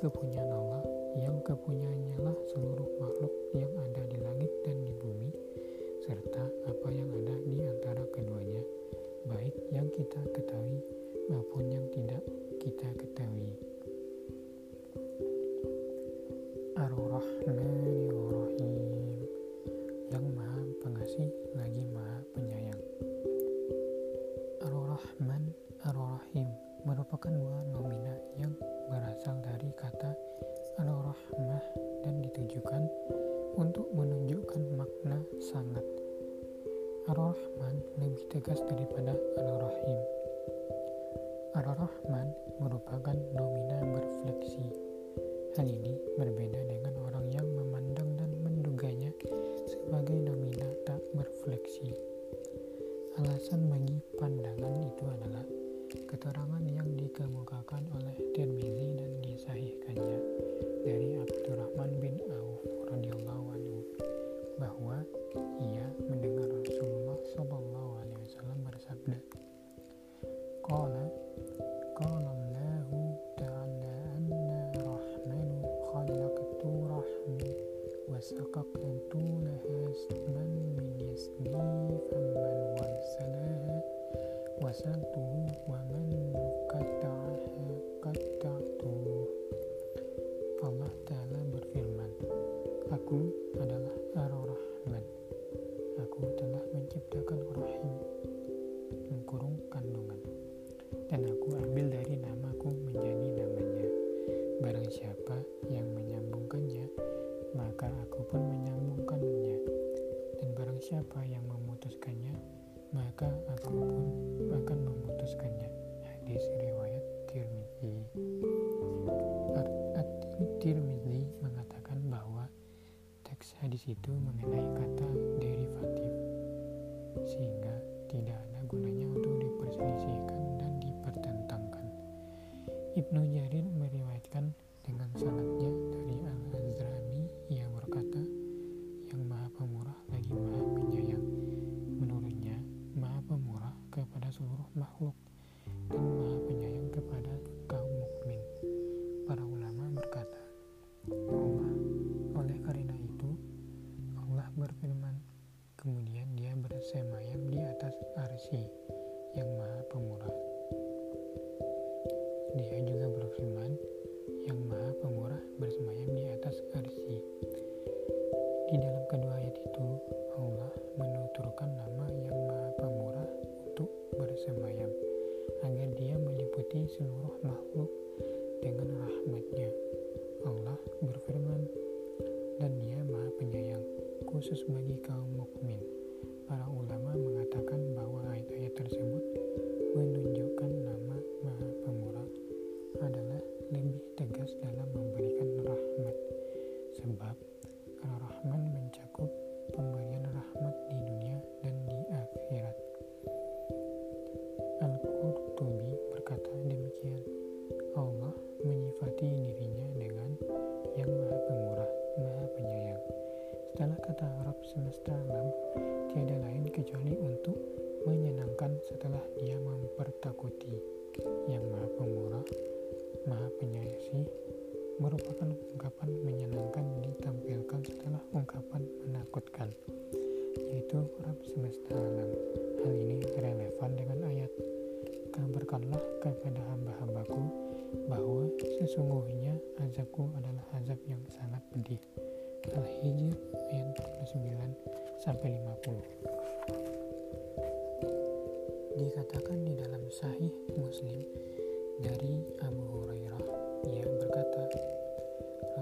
Kepunyaan Allah yang kepunyaannya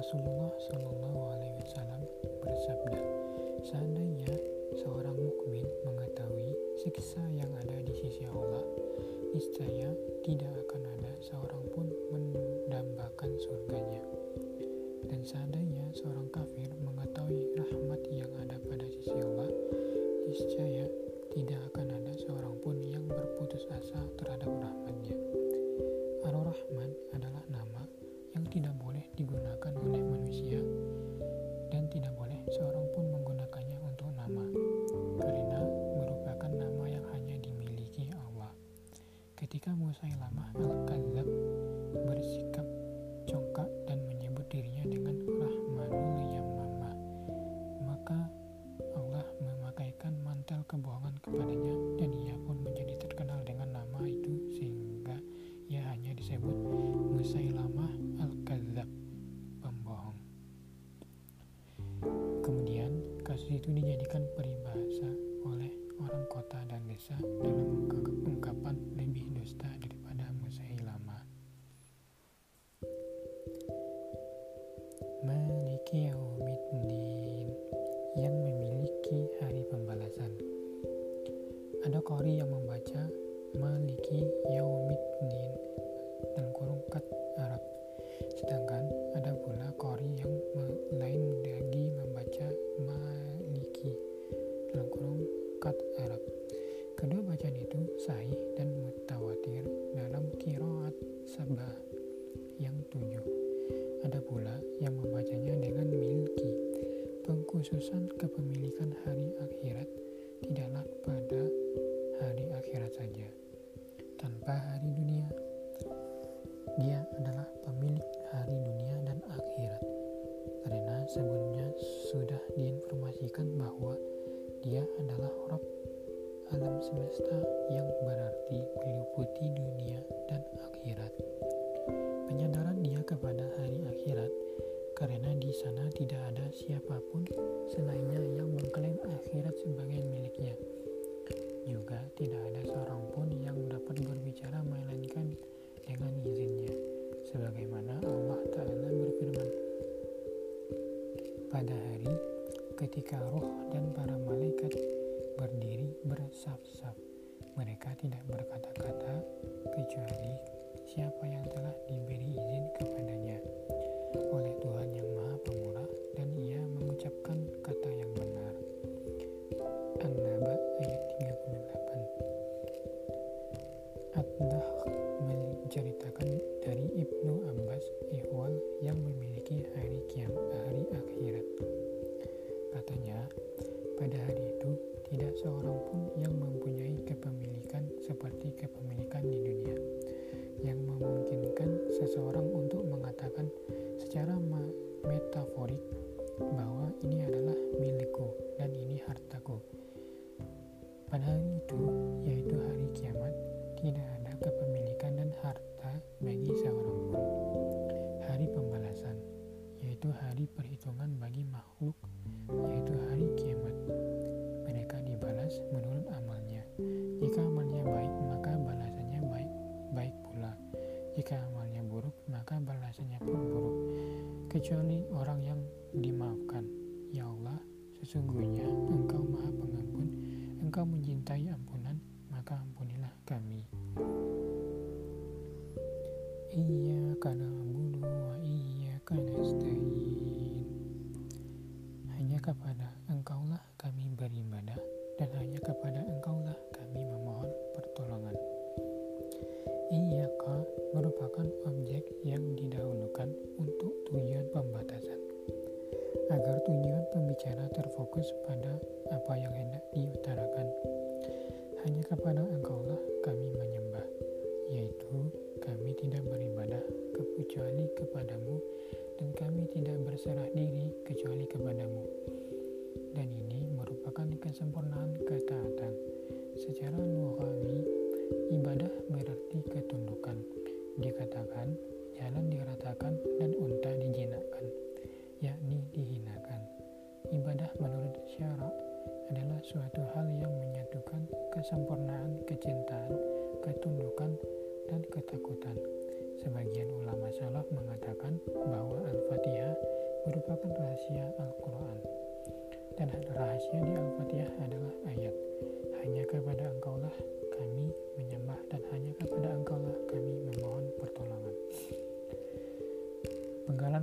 Rasulullah Shallallahu Alaihi Wasallam bersabda, seandainya seorang mukmin mengetahui siksa yang ada di sisi Allah, niscaya tidak akan ada seorang pun mendambakan surganya. Dan seandainya seorang kafir mengetahui rahmat yang ada pada sisi Allah, niscaya tidak akan ada seorang pun yang berputus asa terhadap rahmatnya. Ar-Rahman adalah nama itu dijadikan peribahasa oleh orang kota dan desa dalam ungkapan lebih dusta daripada musai lama. membuktikan bahwa dia adalah Rob alam semesta yang berarti meliputi dunia dan akhirat. Penyadaran dia kepada hari akhirat karena di sana tidak ada siapa pun selainnya yang mengklaim akhirat sebagai miliknya. Juga tidak ada seorang pun yang dapat berbicara melainkan dengan izinnya, sebagaimana Allah Ta'ala berfirman. Pada hari ketika roh dan para malaikat berdiri bersaf-saf. Mereka tidak berkata-kata kecuali siapa yang telah diberi izin kepadanya oleh Tuhan yang Maha Pemurah dan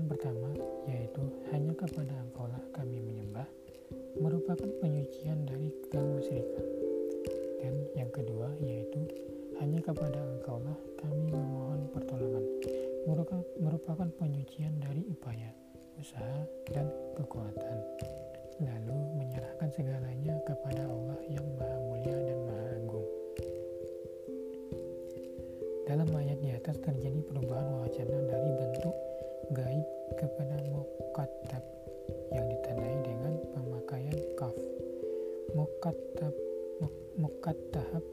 Pertama yaitu hanya kepada engkaulah kami menyembah merupakan penyucian dari kemusyrikan. Dan yang kedua yaitu hanya kepada engkaulah kami memohon pertolongan merupakan penyucian dari upaya, usaha, dan kekuatan. Lalu menyerahkan segalanya kepada Allah yang maha mulia dan maha agung. Dalam ayat di atas terjadi perubahan wacana dari bentuk gaib kepada mukattab yang ditandai dengan pemakaian kaf. Mukattab mukat tahap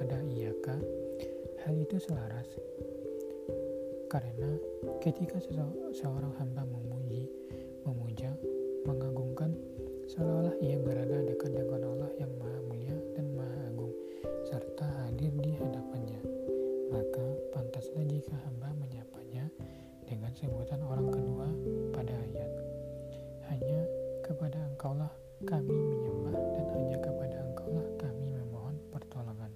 pada iyaka? Hal itu selaras. Karena ketika seseorang hamba memuji memuja mengagungkan seolah-olah ia berada orang kedua pada ayat. Hanya kepada engkaulah kami menyembah dan hanya kepada engkaulah kami memohon pertolongan.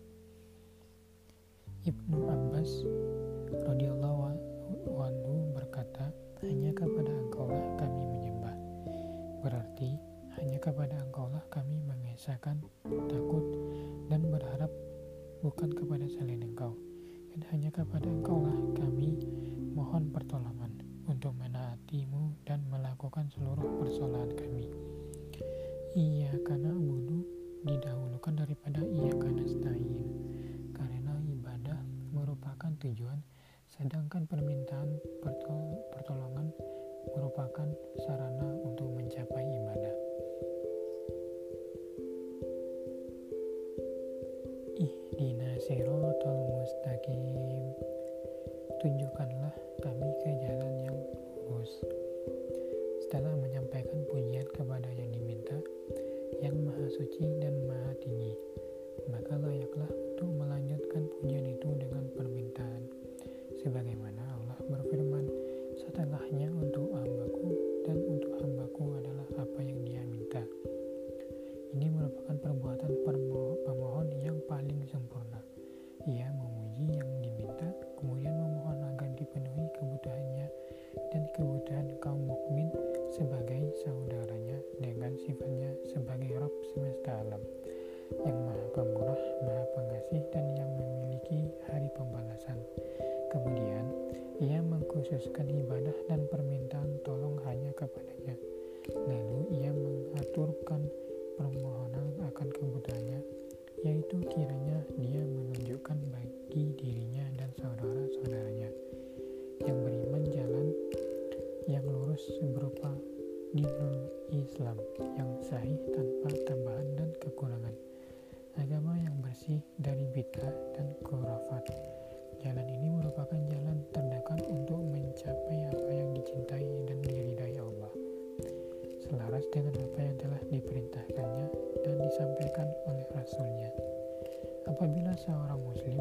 Ibnu Abbas radhiyallahu anhu berkata, hanya kepada engkaulah kami menyembah. Berarti hanya kepada engkaulah kami mengesahkan, takut, dan berharap bukan kepada selain engkau. Dan hanya kepada engkau domain Dan Khurafat. Jalan ini merupakan jalan terdekat untuk mencapai apa yang dicintai dan diridai Allah, selaras dengan apa yang telah diperintahkannya dan disampaikan oleh Rasulnya. Apabila seorang Muslim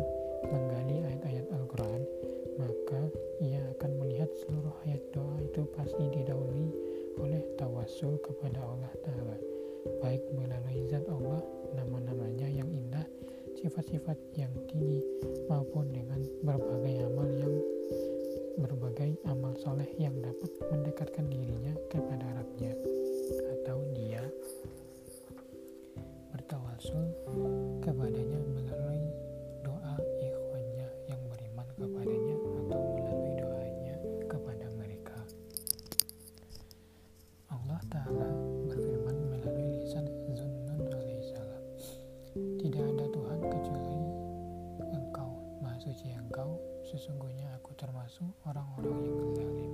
Sesungguhnya aku termasuk orang-orang yang zalim.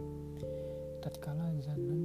Tatkala Zanun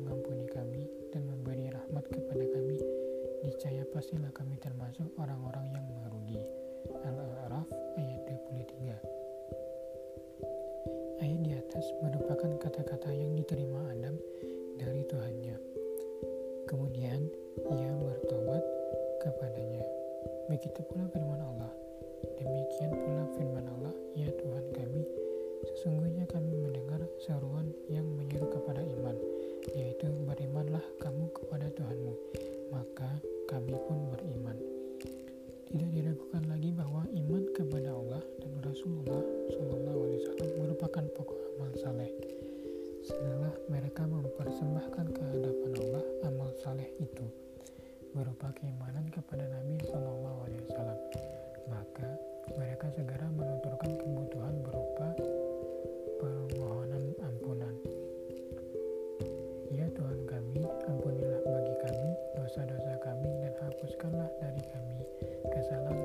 mengampuni kami dan memberi rahmat kepada kami, niscaya pastilah kami termasuk orang-orang yang merugi. Al-A'raf ayat 23 Ayat di atas merupakan kata-kata yang diterima Adam dari Tuhannya. Kemudian ia bertobat kepadanya. Begitu pula firman Allah. Demikian pula firman Allah, ya Tuhan kami, sesungguhnya kami mendengar seruan yang Salam.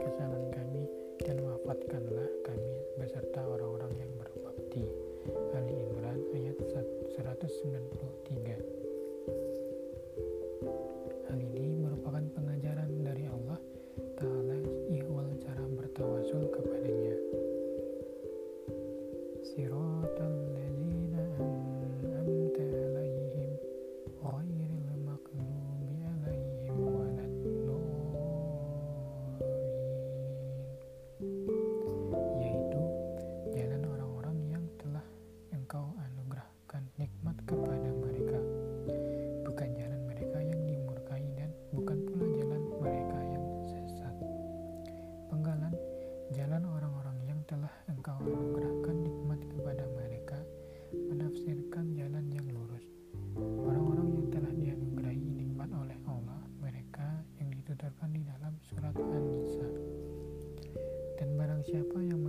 siapa yang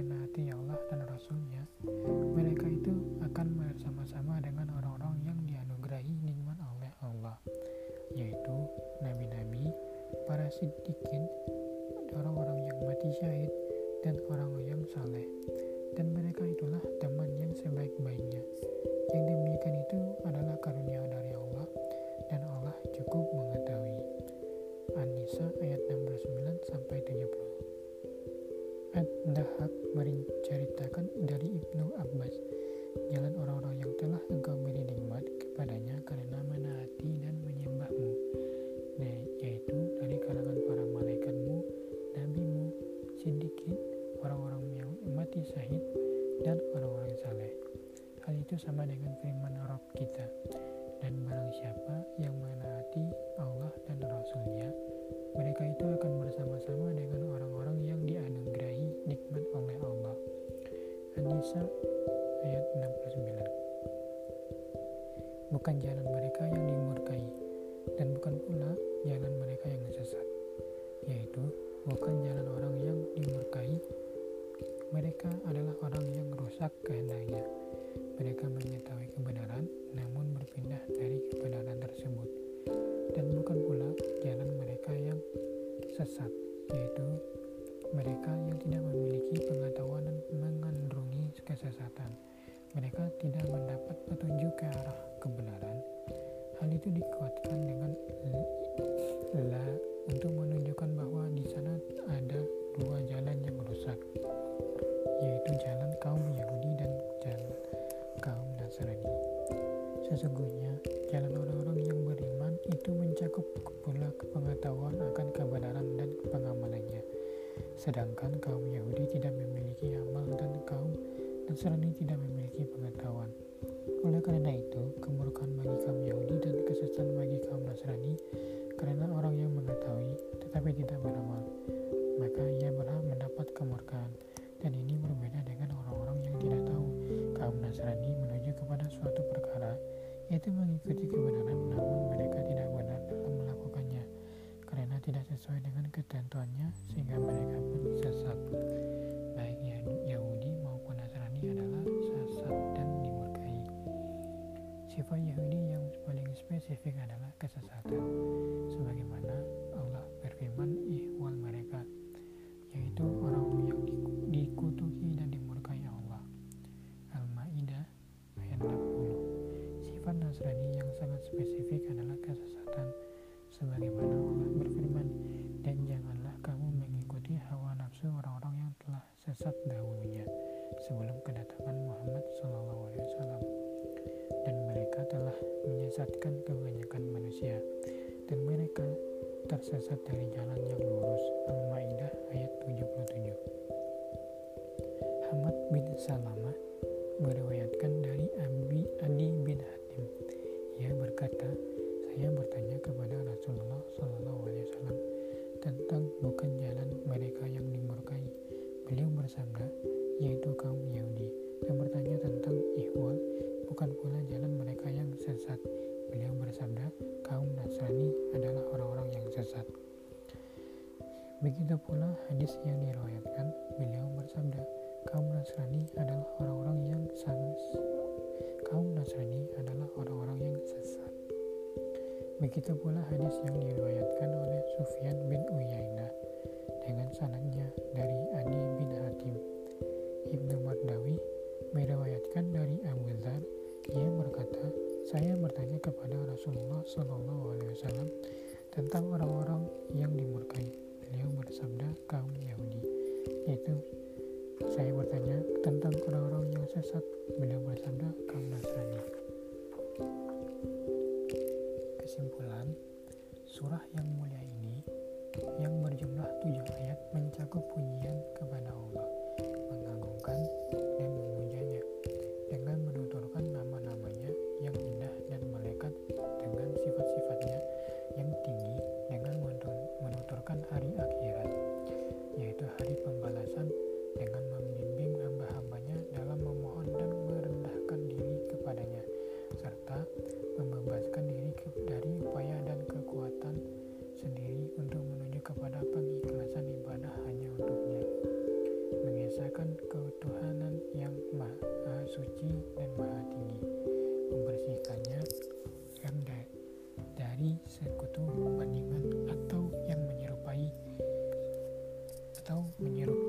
Ayat 69 Bukan jalan mereka yang dimurkai, dan bukan pula jalan mereka yang sesat, yaitu bukan jalan orang yang dimurkai, mereka adalah orang yang rusak kehendaknya. Mereka mengetahui kebenaran, namun berpindah dari kebenaran tersebut. Dan bukan pula jalan mereka yang sesat, yaitu mereka yang tidak memiliki pengetahuan dan mengandungi kesesatan. Mereka tidak mendapat petunjuk ke arah kebenaran. Hal itu dikuatkan dengan la untuk menunjukkan bahwa di sana ada dua jalan yang rusak, yaitu jalan kaum Yahudi dan jalan kaum Nasrani. Sesungguhnya, jalan orang-orang yang beriman itu mencakup pula pengetahuan akan kebenaran dan pengamalannya. Sedangkan kaum Yahudi tidak memiliki amal dan kaum Nasrani tidak memiliki pengetahuan. Oleh karena itu, kemurkaan bagi kaum Yahudi dan kesesatan bagi kaum Nasrani karena orang yang mengetahui tetapi tidak beramal, maka ia berhak mendapat kemurkaan. Dan ini berbeda dengan orang-orang yang tidak tahu. Kaum Nasrani menuju kepada suatu perkara, yaitu mengikuti kebenaran, tidak sesuai dengan ketentuannya, sehingga mereka pun sesat. Baik Yahudi maupun Nasrani adalah sesat dan dimurkai. Sifat Yahudi yang paling spesifik adalah kesesatan menyesatkan kebanyakan manusia dan mereka tersesat dari jalan yang lurus. Al-Maidah ayat 77. Hamad bin Salamah meriwayatkan dari Abi Adi bin Hatim. Ia berkata, saya bertanya kepada Rasulullah SAW tentang bukan jalan mereka yang dimurkai. Beliau bersabda, yaitu kaum Yahudi, dan bertanya tentang ihwal, bukan pula jalan mereka yang sesat. Beliau bersabda, kaum Nasrani adalah orang-orang yang sesat. Begitu pula hadis yang diriwayatkan, beliau bersabda, kaum Nasrani adalah orang-orang yang sangat kaum Nasrani adalah orang-orang yang sesat. Begitu pula hadis yang diriwayatkan oleh Sufyan bin Uyainah dengan sanadnya dari Adi bin Hatim. Kepada Rasulullah Shallallahu Alaihi Wasallam tentang orang-orang yang dimurkai. Beliau bersabda kaum Yahudi, yaitu saya bertanya tentang orang-orang yang sesat. Beliau bersabda kaum Nasrani. Kesimpulan, surah yang mulia ini yang berjumlah tujuh ayat mencakup pujian kepada Allah, mengagungkan стал мне руку.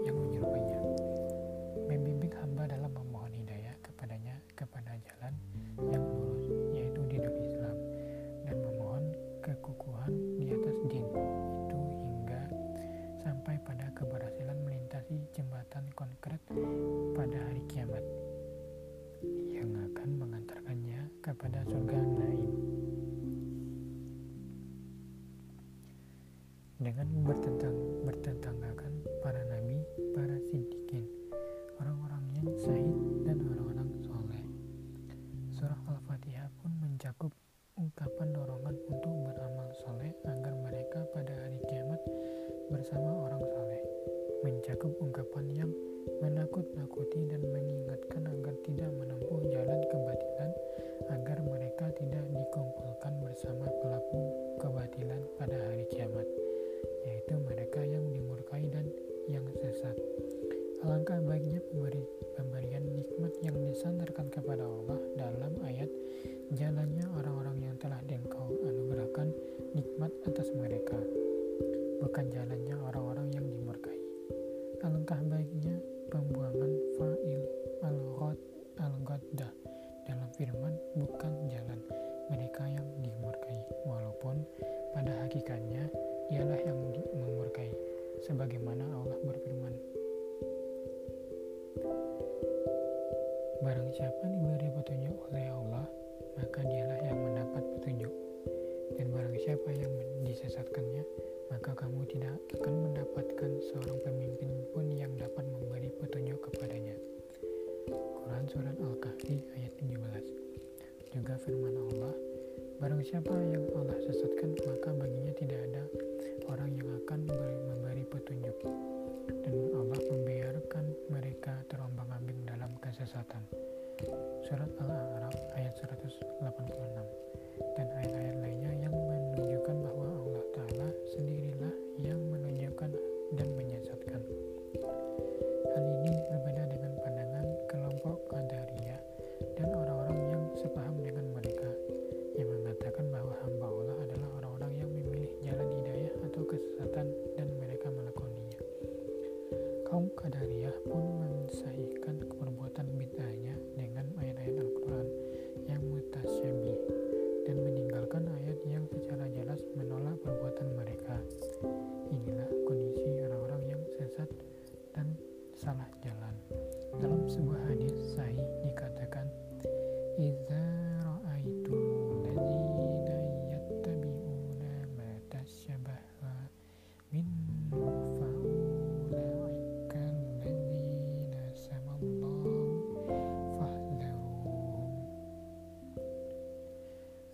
Alangkah baiknya pemberi pemberian nikmat yang disandarkan kepada Allah dalam ayat jalannya orang-orang yang telah dengkau anugerahkan nikmat atas mereka, bukan jalannya orang-orang yang dimurkai. Alangkah baiknya Surat Al-A'raf ayat 186 dan ayat-ayat lainnya yang menunjukkan bahwa Allah Ta'ala sendirilah yang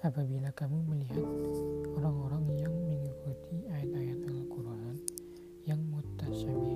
Apabila kamu melihat orang-orang yang mengikuti ayat-ayat Al-Quran yang mutasyabih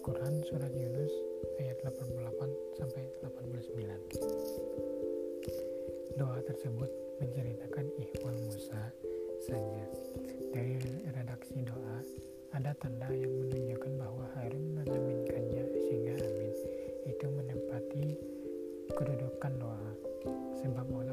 Quran Surat Yunus ayat 88 sampai 89 doa tersebut menceritakan ikhwan Musa saja. Dari redaksi doa ada tanda yang menunjukkan bahwa Harun menaminkannya sehingga amin itu menempati kedudukan doa. Sebab oleh